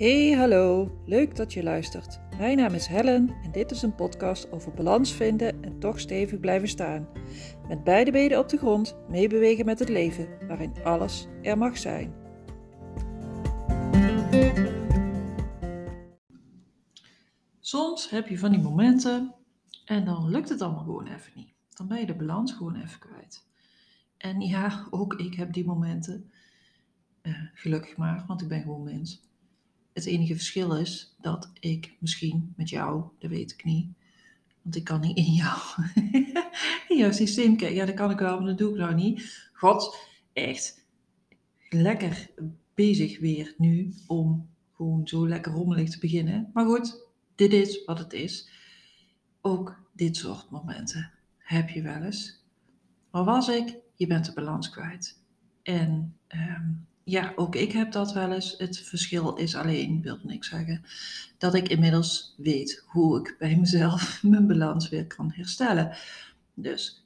Hey, hallo. Leuk dat je luistert. Mijn naam is Helen en dit is een podcast over balans vinden en toch stevig blijven staan. Met beide benen op de grond, meebewegen met het leven, waarin alles er mag zijn. Soms heb je van die momenten en dan lukt het allemaal gewoon even niet. Dan ben je de balans gewoon even kwijt. En ja, ook ik heb die momenten. Uh, gelukkig maar, want ik ben gewoon mens. Het enige verschil is dat ik misschien met jou, dat weet ik niet, want ik kan niet in jou, in jouw systeem. Ja, dat kan ik wel, maar dat doe ik nou niet. God, echt lekker bezig weer nu om gewoon zo lekker rommelig te beginnen. Maar goed, dit is wat het is. Ook dit soort momenten heb je wel eens. Waar was ik? Je bent de balans kwijt. En um, ja, ook ik heb dat wel eens. Het verschil is alleen, wil niks zeggen, dat ik inmiddels weet hoe ik bij mezelf mijn balans weer kan herstellen. Dus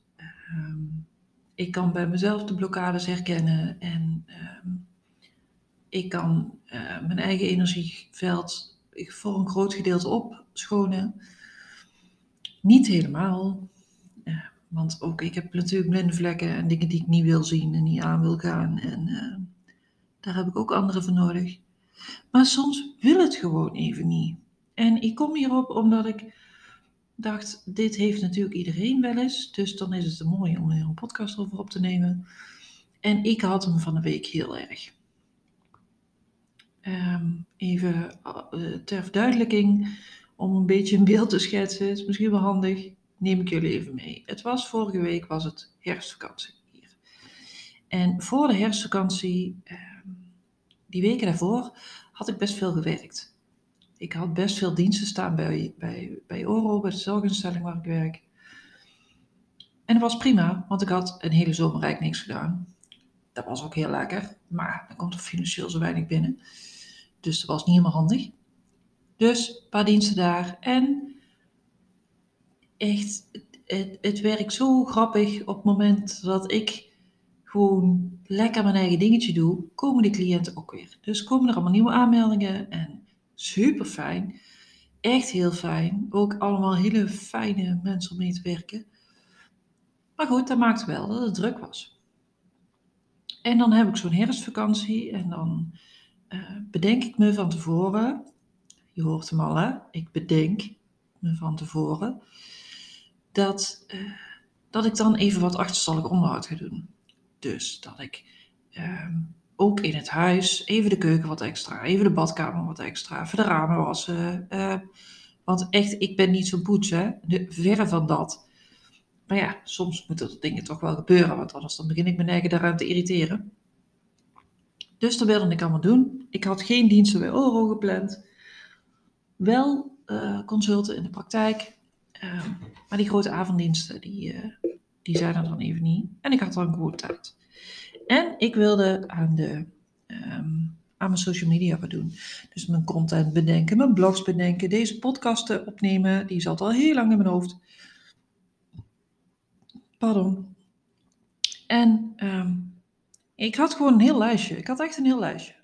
um, ik kan bij mezelf de blokkades herkennen en um, ik kan uh, mijn eigen energieveld voor een groot gedeelte opschonen. Niet helemaal, uh, want ook ik heb natuurlijk blinde vlekken en dingen die ik niet wil zien en niet aan wil gaan. En uh, daar heb ik ook anderen voor nodig. Maar soms wil het gewoon even niet. En ik kom hierop omdat ik dacht, dit heeft natuurlijk iedereen wel eens. Dus dan is het mooi om er een podcast over op te nemen. En ik had hem van de week heel erg. Um, even uh, ter verduidelijking, om een beetje een beeld te schetsen, is misschien wel handig, neem ik jullie even mee. Het was vorige week, was het herfstvakantie hier. En voor de herfstvakantie uh, die weken daarvoor had ik best veel gewerkt. Ik had best veel diensten staan bij, bij, bij Oro, bij de zorginstelling waar ik werk. En dat was prima, want ik had een hele zomer eigenlijk niks gedaan. Dat was ook heel lekker, maar dan komt er financieel zo weinig binnen. Dus dat was niet helemaal handig. Dus een paar diensten daar. En echt, het, het, het werkt zo grappig op het moment dat ik gewoon lekker mijn eigen dingetje doe, komen die cliënten ook weer. Dus komen er allemaal nieuwe aanmeldingen en super fijn. Echt heel fijn. Ook allemaal hele fijne mensen om mee te werken. Maar goed, dat maakt wel dat het druk was. En dan heb ik zo'n herfstvakantie en dan uh, bedenk ik me van tevoren, je hoort hem al hè, ik bedenk me van tevoren, dat, uh, dat ik dan even wat achterstallig onderhoud ga doen. Dus dat ik um, ook in het huis even de keuken wat extra, even de badkamer wat extra, even de ramen wassen. Uh, want echt, ik ben niet zo'n poets, hè. De, verre van dat. Maar ja, soms moeten er dingen toch wel gebeuren, want anders dan begin ik mijn eigen daaraan te irriteren. Dus dat wilde ik allemaal doen. Ik had geen diensten bij Oro gepland. Wel uh, consulten in de praktijk. Uh, maar die grote avonddiensten, die, uh, die zijn er dan even niet. En ik had dan gewoon tijd. En ik wilde aan, de, um, aan mijn social media wat doen. Dus mijn content bedenken, mijn blogs bedenken, deze podcasten opnemen. Die zat al heel lang in mijn hoofd. Pardon. En um, ik had gewoon een heel lijstje. Ik had echt een heel lijstje.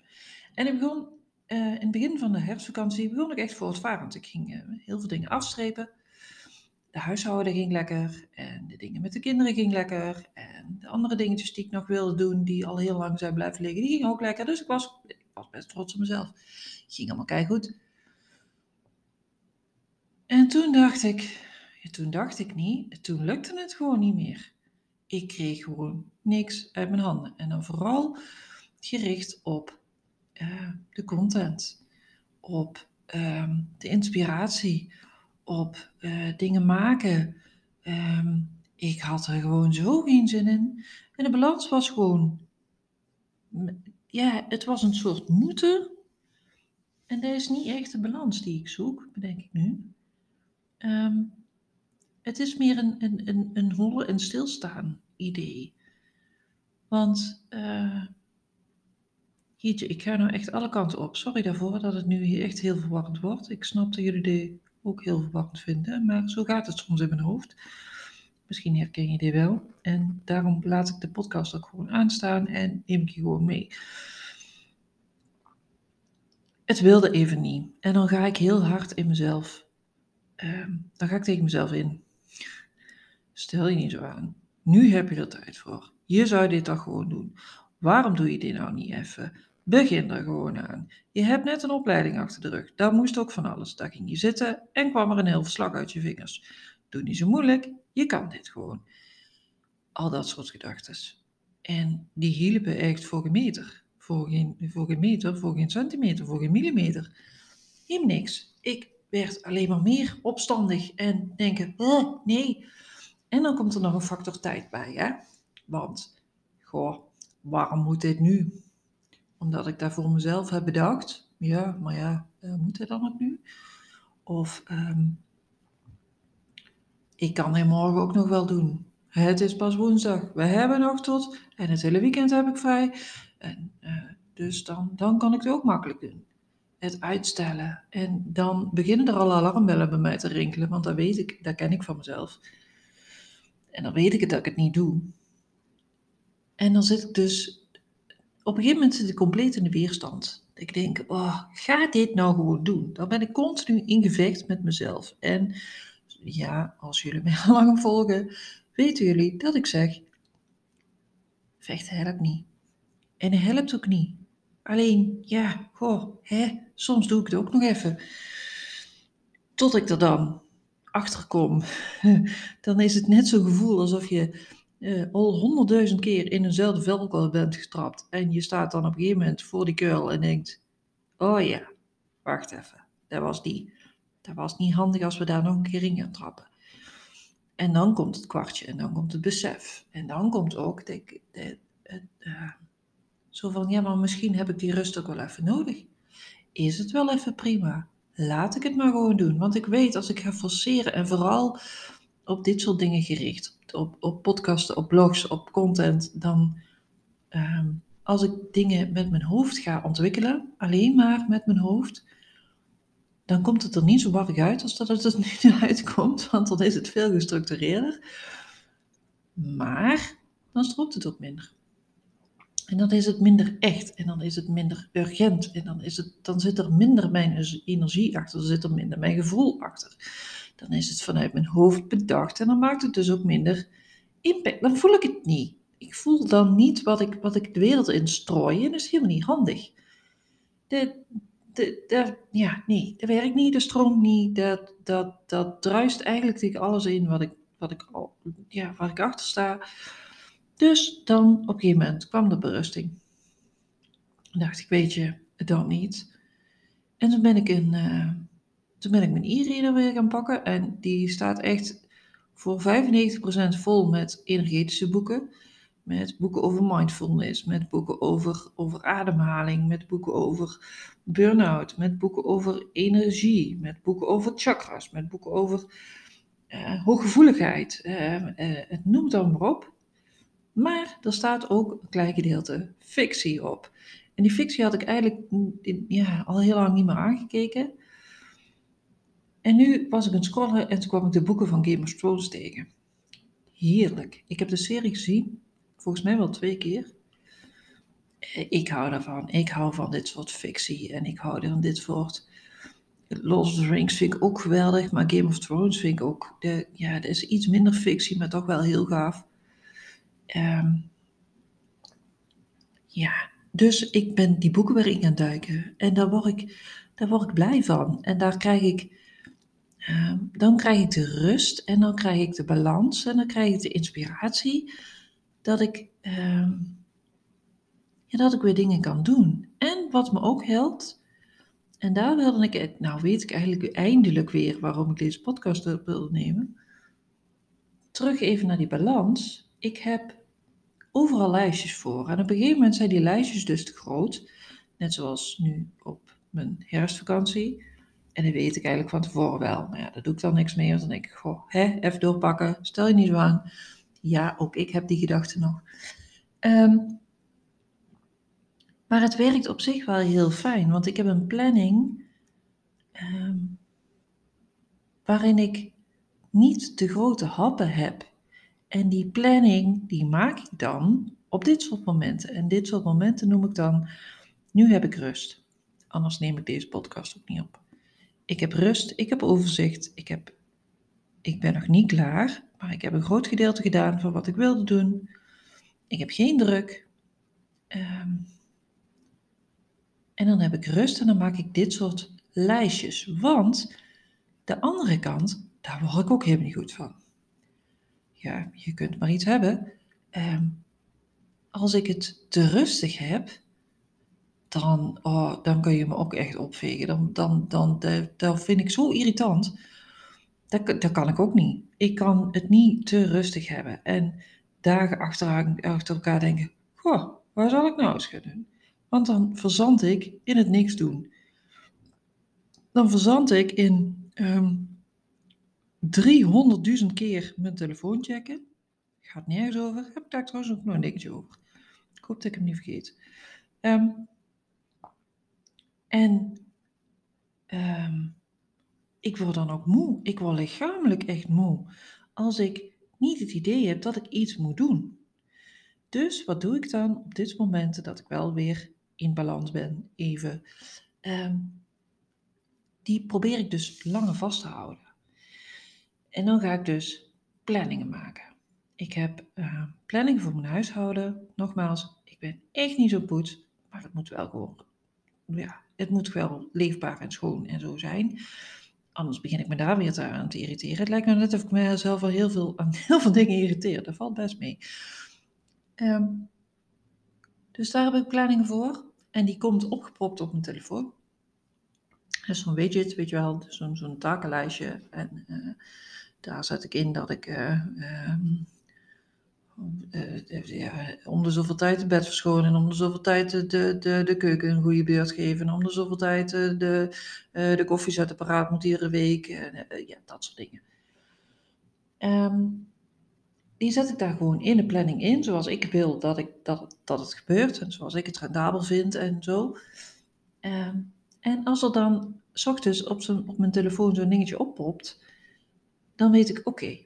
En ik begon, uh, in het begin van de herfstvakantie, begon ik echt voortvarend. Ik ging uh, heel veel dingen afstrepen de huishouden ging lekker en de dingen met de kinderen ging lekker en de andere dingetjes die ik nog wilde doen, die al heel lang zijn blijven liggen, die gingen ook lekker. Dus ik was, ik was best trots op mezelf. Ging allemaal kei goed. En toen dacht ik, ja, toen dacht ik niet, toen lukte het gewoon niet meer. Ik kreeg gewoon niks uit mijn handen. En dan vooral gericht op uh, de content, op uh, de inspiratie, op uh, dingen maken. Um, ik had er gewoon zo geen zin in. En de balans was gewoon, ja, het was een soort moeten. En dat is niet echt de balans die ik zoek, bedenk ik nu. Um, het is meer een, een, een, een hollen en stilstaan idee. Want uh, ik ga nou echt alle kanten op. Sorry daarvoor dat het nu echt heel verwarrend wordt. Ik snap dat jullie de ook heel verwarrend vinden, maar zo gaat het soms in mijn hoofd. Misschien herken je dit wel. En daarom laat ik de podcast ook gewoon aanstaan en neem ik je gewoon mee. het wilde even niet. En dan ga ik heel hard in mezelf, ehm, dan ga ik tegen mezelf in. Stel je niet zo aan. Nu heb je er tijd voor. Je zou dit toch gewoon doen. Waarom doe je dit nou niet even? Begin er gewoon aan. Je hebt net een opleiding achter de rug. Daar moest ook van alles. Daar ging je zitten en kwam er een heel verslag uit je vingers. Doe niet zo moeilijk. Je kan dit gewoon. Al dat soort gedachten. En die hielpen echt voor een meter. Voor geen, voor geen meter, voor geen centimeter, voor geen millimeter. Helemaal niks. Ik werd alleen maar meer opstandig en denken, oh, nee. En dan komt er nog een factor tijd bij, hè. Want, goh, waarom moet dit nu? Omdat ik daar voor mezelf heb bedacht. Ja, maar ja, uh, moet het dan ook nu? Of, um, ik kan het morgen ook nog wel doen. Het is pas woensdag. We hebben nog tot. En het hele weekend heb ik vrij. En, uh, dus dan, dan kan ik het ook makkelijk doen. Het uitstellen. En dan beginnen er al alarmbellen bij mij te rinkelen. Want dat weet ik, dat ken ik van mezelf. En dan weet ik het dat ik het niet doe. En dan zit ik dus. Op een gegeven moment zit ik compleet in de weerstand. Ik denk, oh, ga dit nou gewoon doen. Dan ben ik continu in gevecht met mezelf. En ja, als jullie mij lang volgen, weten jullie dat ik zeg, vechten helpt niet. En helpt ook niet. Alleen, ja, goh, hè, soms doe ik het ook nog even. Tot ik er dan achter kom. Dan is het net zo'n gevoel alsof je uh, al honderdduizend keer in eenzelfde velkel bent getrapt. En je staat dan op een gegeven moment voor die kuil en denkt, oh ja, wacht even, dat was die. Dat was niet handig als we daar nog een keer in gaan trappen. En dan komt het kwartje en dan komt het besef. En dan komt ook de, de, de, uh, zo van, ja, maar misschien heb ik die rust ook wel even nodig. Is het wel even prima? Laat ik het maar gewoon doen. Want ik weet als ik ga forceren en vooral op dit soort dingen gericht, op, op podcasten, op blogs, op content, dan um, als ik dingen met mijn hoofd ga ontwikkelen, alleen maar met mijn hoofd, dan komt het er niet zo warrig uit als dat het er nu uitkomt, want dan is het veel gestructureerder. Maar dan strookt het ook minder. En dan is het minder echt en dan is het minder urgent en dan, is het, dan zit er minder mijn energie achter, dan zit er minder mijn gevoel achter. Dan is het vanuit mijn hoofd bedacht en dan maakt het dus ook minder impact. Dan voel ik het niet. Ik voel dan niet wat ik, wat ik de wereld instrooi en dat is helemaal niet handig. De, de, ja, nee, dat werkt niet, dat stroomt niet, dat, dat, dat druist eigenlijk tegen alles in wat ik, wat ik, ja, waar ik achter sta. Dus dan op een gegeven moment kwam de berusting. Dan dacht ik, weet je, dan niet. En toen ben ik, een, uh, toen ben ik mijn e-reader weer gaan pakken. En die staat echt voor 95% vol met energetische boeken. Met boeken over mindfulness, met boeken over, over ademhaling, met boeken over burn-out, met boeken over energie, met boeken over chakras, met boeken over uh, hooggevoeligheid. Uh, het noemt dan maar op. Maar er staat ook een klein gedeelte fictie op. En die fictie had ik eigenlijk ja, al heel lang niet meer aangekeken. En nu was ik aan het scrollen en toen kwam ik de boeken van Game of Thrones tegen. Heerlijk. Ik heb de serie gezien, volgens mij wel twee keer. Ik hou daarvan. Ik hou van dit soort fictie en ik hou van dit soort. Lord of Rings vind ik ook geweldig, maar Game of Thrones vind ik ook. De, ja, er is iets minder fictie, maar toch wel heel gaaf. Um, ja, dus ik ben die boeken weer in gaan duiken. En daar word ik, daar word ik blij van. En daar krijg ik, um, dan krijg ik de rust en dan krijg ik de balans en dan krijg ik de inspiratie dat ik, um, ja, dat ik weer dingen kan doen. En wat me ook helpt, en daar wilde ik, nou weet ik eigenlijk eindelijk weer waarom ik deze podcast wil nemen. Terug even naar die balans. Ik heb overal lijstjes voor. En op een gegeven moment zijn die lijstjes dus te groot. Net zoals nu op mijn herfstvakantie. En dat weet ik eigenlijk van tevoren wel. Maar ja, daar doe ik dan niks mee. Want dan denk ik, goh, hè, even doorpakken. Stel je niet zo aan. Ja, ook ik heb die gedachten nog. Um, maar het werkt op zich wel heel fijn. Want ik heb een planning um, waarin ik niet de grote happen heb. En die planning, die maak ik dan op dit soort momenten. En dit soort momenten noem ik dan, nu heb ik rust. anders neem ik deze podcast ook niet op. Ik heb rust, ik heb overzicht, ik, heb, ik ben nog niet klaar, maar ik heb een groot gedeelte gedaan van wat ik wilde doen. Ik heb geen druk. Ehm, en dan heb ik rust en dan maak ik dit soort lijstjes. Want de andere kant, daar word ik ook helemaal niet goed van. Ja, je kunt maar iets hebben. Ehm, als ik het te rustig heb, dan, oh, dan kun je me ook echt opvegen. Dan, dan, dan, dat vind ik zo irritant. Dat, dat kan ik ook niet. Ik kan het niet te rustig hebben. En dagen achter, achter elkaar denken, goh, waar zal ik nou eens gaan doen? Want dan verzand ik in het niks doen. Dan verzand ik in um, ehm, 300.000 keer mijn telefoon checken. Gaat nergens over. Heb ik daar trouwens ook nog een dingetje over. Ik hoop dat ik hem niet vergeet. Um, en um, ik word dan ook moe. Ik word lichamelijk echt moe. Als ik niet het idee heb dat ik iets moet doen. Dus wat doe ik dan op dit moment dat ik wel weer in balans ben? Even. Um, die probeer ik dus langer vast te houden. En dan ga ik dus planningen maken. Ik heb uh, planningen voor mijn huishouden. Nogmaals, ik ben echt niet zo poets, maar het moet wel gewoon. Ja, het moet wel leefbaar en schoon en zo zijn. Anders begin ik me daar weer aan te irriteren. Het lijkt me net of ik mezelf al heel veel, aan heel veel dingen irriteer. Dat valt best mee. Um, dus daar heb ik planningen voor. En die komt opgepropt op mijn telefoon. Dus zo'n widget, weet je wel, zo'n zo'n takenlijstje. En uh, daar zet ik in dat ik um, uh, ja, om de zoveel tijd het bed verschonen, om de zoveel tijd de, de, de keuken een goede beurt geven, om de zoveel tijd de, de koffiezetapparaat moet iedere week, ja, dat soort dingen. Um, die zet ik daar gewoon in de planning in, zoals ik wil dat, ik, dat, dat het gebeurt en zoals ik het rendabel vind en zo. Um, en als er dan ochtends op, op mijn telefoon zo'n dingetje oppopt, dan weet ik, oké,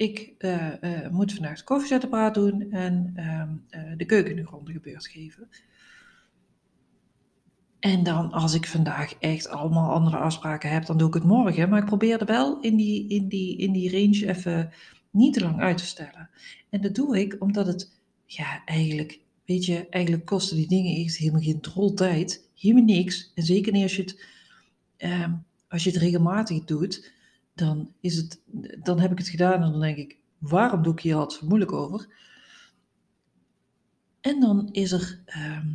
ik uh, uh, moet vandaag de koffiezetapparaat doen en uh, de keuken een grondige beurt geven. En dan als ik vandaag echt allemaal andere afspraken heb, dan doe ik het morgen. Maar ik probeer er wel in die, in die, in die range even niet te lang uit te stellen. En dat doe ik omdat het, ja, eigenlijk, weet je, eigenlijk kosten die dingen echt helemaal geen drol tijd. Helemaal niks. En zeker niet als je het, ehm, als je het regelmatig doet dan, is het, dan heb ik het gedaan en dan denk ik, waarom doe ik hier altijd moeilijk over? En dan is er, ehm,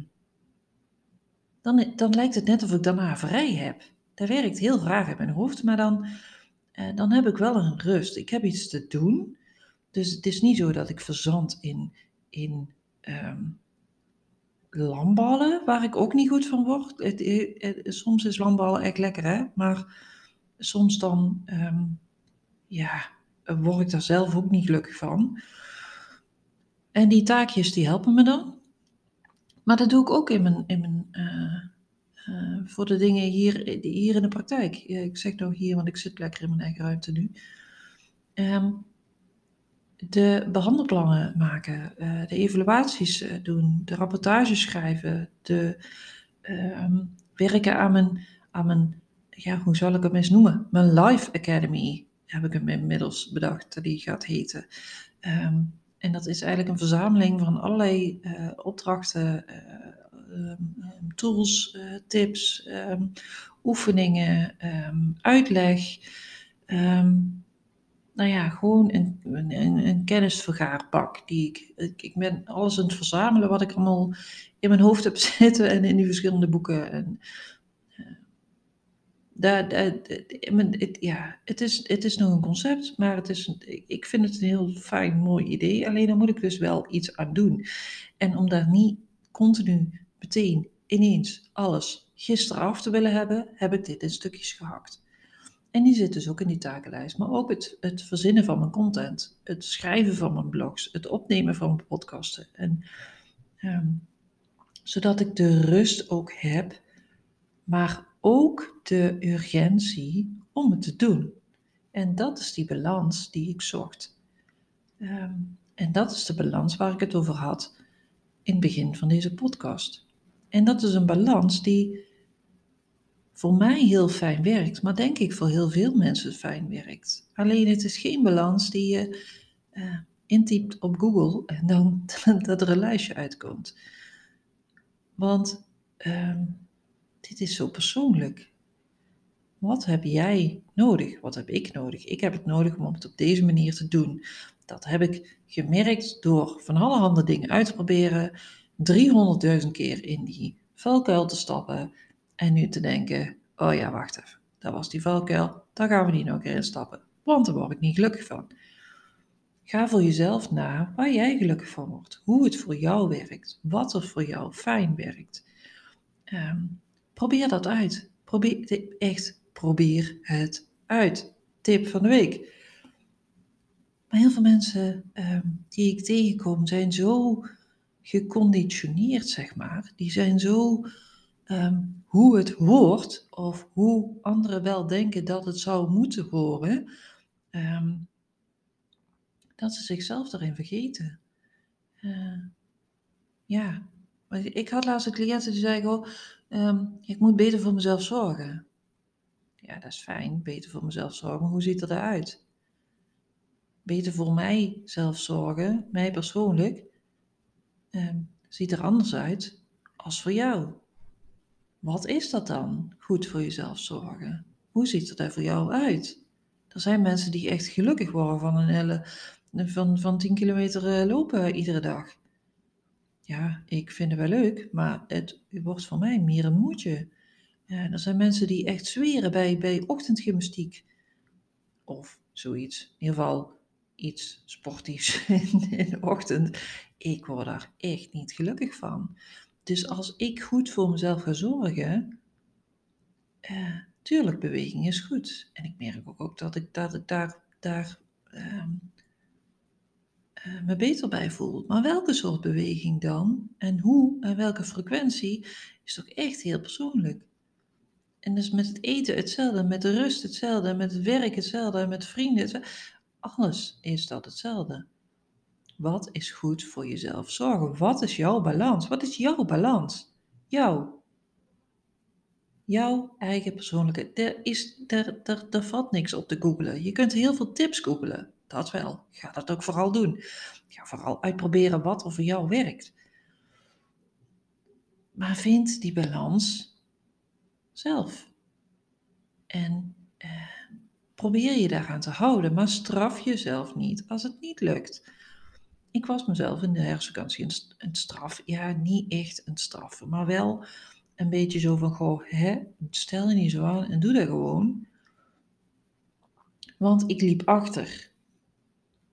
dan, dan lijkt het net of ik daarna vrij heb. Dat werkt heel raar in mijn hoofd, maar dan, uh, dan heb ik wel een rust. Ik heb iets te doen. Dus het is niet zo dat ik verzand in, in um, lamballen, waar ik ook niet goed van word. Het, het, soms is lamballen echt lekker, hè? Maar soms dan, um, ja, word ik daar zelf ook niet gelukkig van. En die taakjes die helpen me dan. Maar dat doe ik ook in mijn, in mijn uh, uh, voor de dingen hier, hier in de praktijk. ik zeg nou hier, want ik zit lekker in mijn eigen ruimte nu. Um, de behandelplannen maken, uh, de evaluaties doen, de rapportages schrijven, de um, werken aan mijn, aan mijn ja, hoe zal ik hem eens noemen? Mijn Life Academy heb ik hem inmiddels bedacht, die gaat heten. Um, en dat is eigenlijk een verzameling van allerlei uh, opdrachten, uh, um, tools, uh, tips, oefeningen, uitleg. nou ja, gewoon een, een, een kennisvergaarpak. Die ik, ik, ik ben alles aan het verzamelen wat ik allemaal in mijn hoofd heb zitten en in die verschillende boeken. En, het, ja, het, is, het is nog een concept, maar het is, ik vind het een heel fijn, mooi idee. Alleen dan moet ik dus wel iets aan doen. En om daar niet continu meteen ineens alles gisteren af te willen hebben, heb ik dit in stukjes gehakt. En die zit dus ook in die takenlijst. Maar ook het, het verzinnen van mijn content, het schrijven van mijn blogs, het opnemen van mijn podcasten. En, um, zodat ik de rust ook heb, maar ook de urgentie om het te doen. En dat is die balans die ik zocht. Um, en dat is de balans waar ik het over had in het begin van deze podcast. En dat is een balans die voor mij heel fijn werkt, maar denk ik voor heel veel mensen fijn werkt. Alleen het is geen balans die je uh, intypt op Google en dan dat er een lijstje uitkomt. Want uh, dit is zo persoonlijk. Wat heb jij nodig? Wat heb ik nodig? Ik heb het nodig om het op deze manier te doen. Dat heb ik gemerkt door van allerhande dingen uit te proberen, 300.000 keer in die valkuil te stappen en nu te denken: oh ja, wacht even, dat was die valkuil, daar gaan we niet nog keer in stappen, want daar word ik niet gelukkig van. Ga voor jezelf na waar jij gelukkig van wordt, hoe het voor jou werkt, wat er voor jou fijn werkt. Ehm, probeer dat uit. Probeer, echt, probeer het uit. Tip van de week. Maar heel veel mensen ehm, die ik tegenkom zijn zo geconditioneerd, zeg maar. Die zijn zo ehm, hoe het hoort of hoe anderen wel denken dat het zou moeten horen, ehm, dat ze zichzelf daarin vergeten. Uh, ja, ik had laatst een cliënt die zei: oh, ik moet beter voor mezelf zorgen. Ja, dat is fijn, beter voor mezelf zorgen. Maar hoe ziet dat eruit? beter voor mij zelf zorgen, mij persoonlijk, eh, ziet er anders uit als voor jou. Wat is dat dan, goed voor jezelf zorgen? Hoe ziet het er voor jou uit? Er zijn mensen die echt gelukkig worden van een hele, van, van 10 kilometer eh, lopen iedere dag. Ja, ik vind het wel leuk, maar het wordt voor mij meer een moedje. er zijn mensen die echt zweren bij, bij ochtendgymnastiek. Of zoiets. In ieder geval iets sportiefs in, de ochtend. Ik word daar echt niet gelukkig van. Dus als ik goed voor mezelf ga zorgen, uh, tuurlijk, beweging is goed. En ik merk ook, ook dat ik, dat daar, daar uh, me beter bij. Maar welke soort beweging dan? En hoe en welke frequentie is toch echt heel persoonlijk. En dus met het eten hetzelfde, met de rust hetzelfde, met het werk hetzelfde, met vrienden hetzelfde alles is dat hetzelfde. Wat is goed voor jezelf zorgen? Wat is jouw balans? Wat is jouw balans? Jouw. Jouw eigen persoonlijke. Er, is, er, er, er valt niks op te googlen. Je kunt heel veel tips googlen. Dat wel. Ga dat ook vooral doen. Ga vooral uitproberen wat er voor jou werkt. Maar vind die balans zelf. En eh, probeer je daaraan te houden, maar straf jezelf niet als het niet lukt. Ik was mezelf in de herfstvakantie een, straf, ja, niet echt een straf, maar wel een beetje zo van, goh, hè, stel je niet zo aan en doe dat gewoon. Want ik liep achter.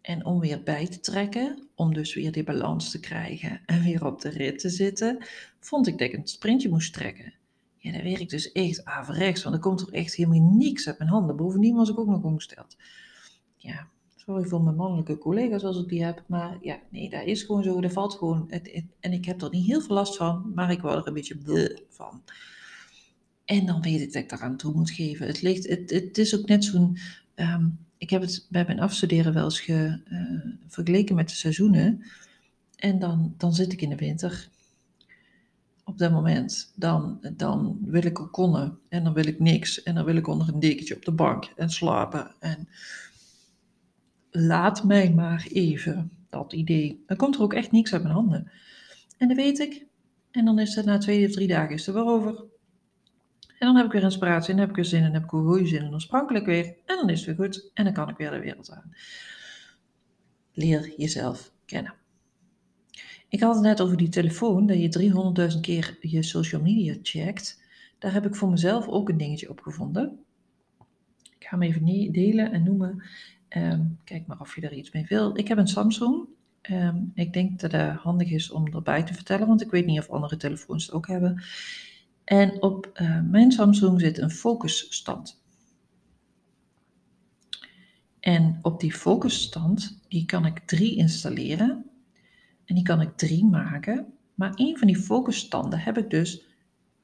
En om weer bij te trekken, om dus weer die balans te krijgen en weer op de rit te zitten, vond ik dat ik een sprintje moest trekken. Ja, dat werkt dus echt averechts, want er komt er echt helemaal niks uit mijn handen. Bovendien was ik ook nog ongesteld. Ja, sorry voor mijn mannelijke collega's als ik die heb, maar ja, nee, dat is gewoon zo. Dat valt gewoon. Het, en ik heb er niet heel veel last van, maar ik word er een beetje van. En dan weet ik dat ik daaraan toe moet geven. Het, ligt, het, het is ook net zo'n. Ehm, ik heb het bij mijn afstuderen wel eens ge, uh, vergeleken met de seizoenen. En dan, dan zit ik in de winter op dat moment, dan, dan wil ik konnen en dan wil ik niks en dan wil ik onder een dekentje op de bank en slapen. En laat mij maar even dat idee. Dan komt er ook echt niks uit mijn handen. En dat weet ik. En dan is het na twee of drie dagen is er weer over. En dan heb ik weer inspiratie en dan heb ik weer zin en heb ik weer goede zin en dan weer. En dan is het weer goed en dan kan ik weer de wereld aan. Leer jezelf kennen. Ik had het net over die telefoon, dat je 300.000 keer je social media checkt. Daar heb ik voor mezelf ook een dingetje op gevonden. Ik ga hem even delen en noemen. Ehm, kijk maar of je er iets mee wil. Ik heb een Samsung. Ehm, ik denk dat het handig is om erbij te vertellen, want ik weet niet of andere telefoons het ook hebben. En op uh, mijn Samsung zit een focusstand. En op die focusstand, die kan ik drie installeren. En die kan ik drie maken. Maar één van die focusstanden heb ik dus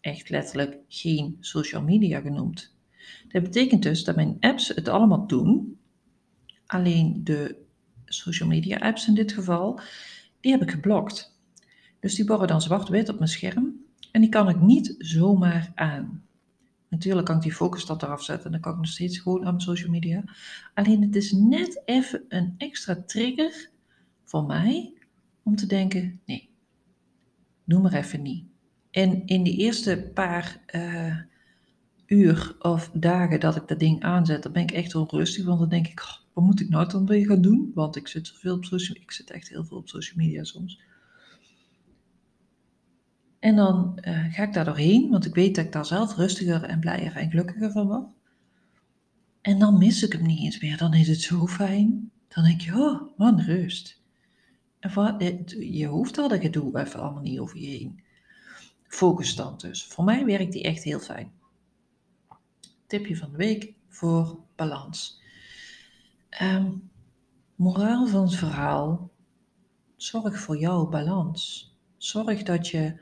echt letterlijk geen social media genoemd. Dat betekent dus dat mijn apps het allemaal doen. Alleen de social media apps in dit geval, die heb ik geblokt. Dus die worden dan zwart-wit op mijn scherm en die kan ik niet zomaar aan. Natuurlijk kan ik die focus dat eraf zetten en dan kan ik nog steeds gewoon aan social media. Alleen het is net even een extra trigger voor mij om te denken, nee, doe maar even niet. En in die eerste paar uh, uur of dagen dat ik dat ding aanzet, dan ben ik echt onrustig, want dan denk ik, wat moet ik nou dan weer gaan doen? Want ik zit zoveel op social ik zit echt heel veel op social media soms. En dan uh, ga ik daar doorheen, want ik weet dat ik daar zelf rustiger en blijer en gelukkiger van word. En dan mis ik hem niet eens meer. Dan is het zo fijn. Dan denk je, oh, een rust. En wat, je hoeft dat gedoe even allemaal niet over je heen. Focus dan dus. Voor mij werkt die echt heel fijn. Tipje van de week voor balans. Um, moraal van het verhaal. Zorg voor jouw balans. Zorg dat je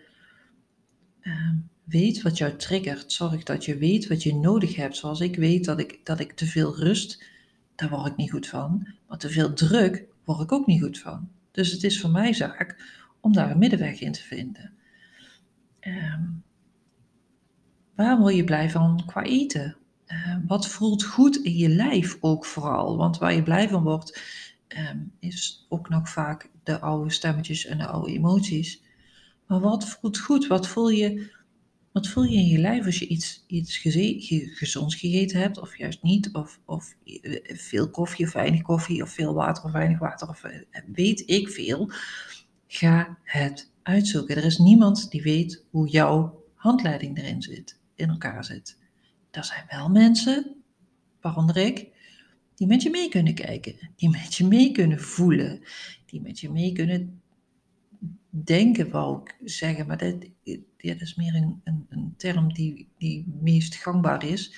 Ehm, weet wat jou triggert. Zorg dat je weet wat je nodig hebt. Zoals ik weet dat ik, dat ik te veel rust, daar word ik niet goed van. Maar te veel druk word ik ook niet goed van. Dus het is voor mij zaak om daar een middenweg in te vinden. Um, waar word je blij van qua eten? Uh, wat voelt goed in je lijf ook vooral? Want waar je blij van wordt, is ook nog vaak de oude stemmetjes en de oude emoties. Maar wat voelt goed? Wat voel je, wat voel je in je lijf als je iets, iets gezonds gegeten hebt, of juist niet? Of, of eh, veel koffie of weinig koffie, of veel water of weinig water, of eh, weet ik veel. Ga het uitzoeken. Er is niemand die weet hoe jouw handleiding erin zit, in elkaar zit. Er zijn wel mensen, waaronder ik, die met je mee kunnen kijken, die met je mee kunnen voelen, die met je mee kunnen denken, wou ik zeggen, maar dat, is meer een, een, een term die, die meest gangbaar is.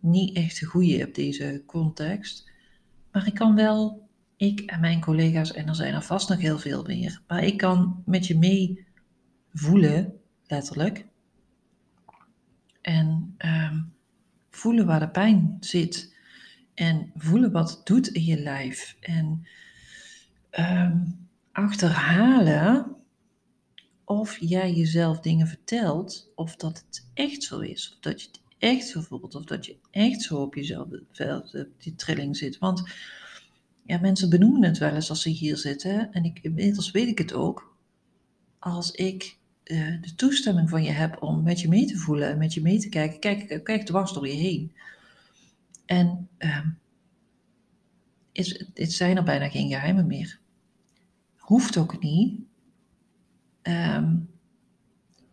Niet echt een goede op deze context. Maar ik kan wel, ik en mijn collega's, en er zijn er vast nog heel veel meer, maar ik kan met je mee voelen, letterlijk. En um, voelen waar de pijn zit. En voelen wat het doet in je lijf. En um, achterhalen of jij jezelf dingen vertelt, of dat het echt zo is, of dat je het echt zo voelt, of dat je echt zo op jezelf die trilling zit. Want ja, mensen benoemen het wel eens als ze hier zitten, en ik, inmiddels weet ik het ook, als ik uh, de toestemming van je heb om met je mee te voelen en met je mee te kijken, kijk, kijk dwars door je heen. En uh, is, het zijn er bijna geen geheimen meer. Hoeft ook niet, Ehm,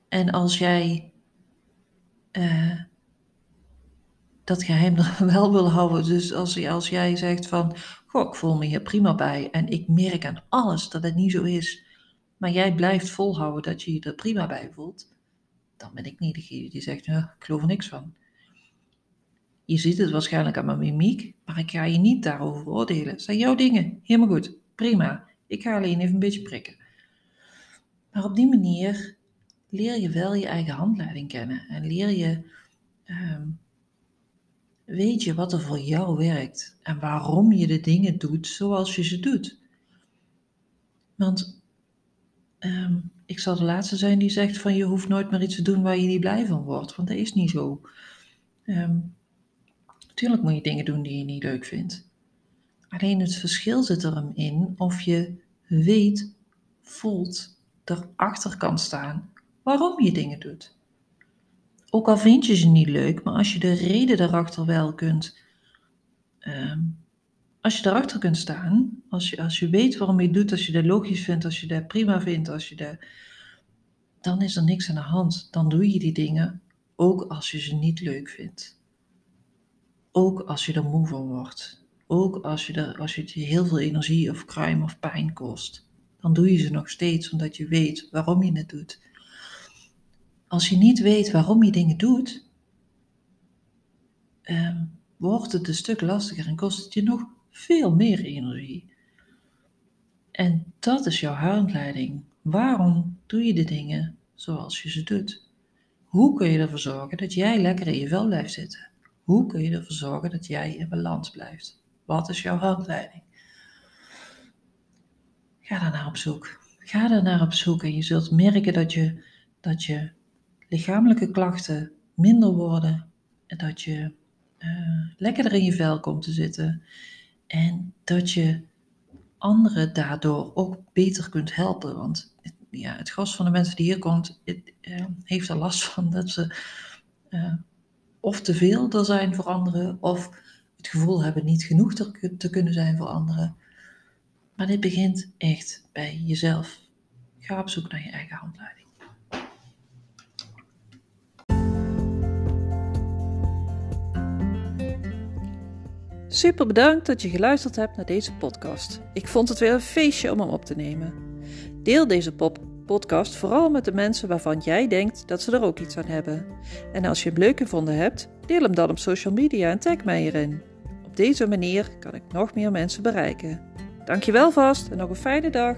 en als jij uh, dat geheim wel wil houden, dus als, als jij zegt van, goh, ik voel me hier prima bij en ik merk aan alles dat het niet zo is, maar jij blijft volhouden dat je je er prima bij voelt, dan ben ik niet degene die zegt, ja, ik geloof er niks van. Je ziet het waarschijnlijk aan mijn mimiek, maar ik ga je niet daarover oordelen. Het zijn jouw dingen, helemaal goed, prima. Ik ga alleen even een beetje prikken. Maar op die manier leer je wel je eigen handleiding kennen en leer je, ehm, weet je wat er voor jou werkt en waarom je de dingen doet zoals je ze doet. Want ehm, ik zal de laatste zijn die zegt van je hoeft nooit meer iets te doen waar je niet blij van wordt, want dat is niet zo. Um, natuurlijk moet je dingen doen die je niet leuk vindt. Alleen het verschil zit er in of je weet, voelt erachter kan staan waarom je dingen doet. Ook al vind je ze niet leuk, maar als je de reden daarachter wel kunt, uh, als je daarachter kunt staan, als je, als je weet waarom je het doet, als je dat logisch vindt, als je dat prima vindt, als je dat, dan is er niks aan de hand. Dan doe je die dingen ook als je ze niet leuk vindt. Ook als je er moe van wordt. Ook als, je er, als je het je heel veel energie of crime of pijn kost dan doe je ze nog steeds omdat je weet waarom je het doet. Als je niet weet waarom je dingen doet, eh, wordt het een stuk lastiger en kost het je nog veel meer energie. En dat is jouw handleiding. Waarom doe je de dingen zoals je ze doet? Hoe kun je ervoor zorgen dat jij lekker in je vel blijft zitten? Hoe kun je ervoor zorgen dat jij in balans blijft? Wat is jouw handleiding? Ga daar naar op zoek. Ga daar naar op zoek en je zult merken dat je, dat je lichamelijke klachten minder worden, dat je uh, lekkerder in je vel komt te zitten. En dat je anderen daardoor ook beter kunt helpen. Want het, ja, het gros van de mensen die hier komt, het, uh, heeft er last van dat ze uh, of te veel er zijn voor anderen, of het gevoel hebben niet genoeg te, te kunnen zijn voor anderen. Maar dit begint echt bij jezelf. Ga op zoek naar je eigen handleiding. Super bedankt dat je geluisterd hebt naar deze podcast. Ik vond het weer een feestje om hem op te nemen. Deel deze podcast vooral met de mensen waarvan jij denkt dat ze er ook iets aan hebben. En als je hem leuk gevonden hebt, deel hem dan op social media en tag mij erin. Op deze manier kan ik nog meer mensen bereiken. Dankjewel vast en nog een fijne dag.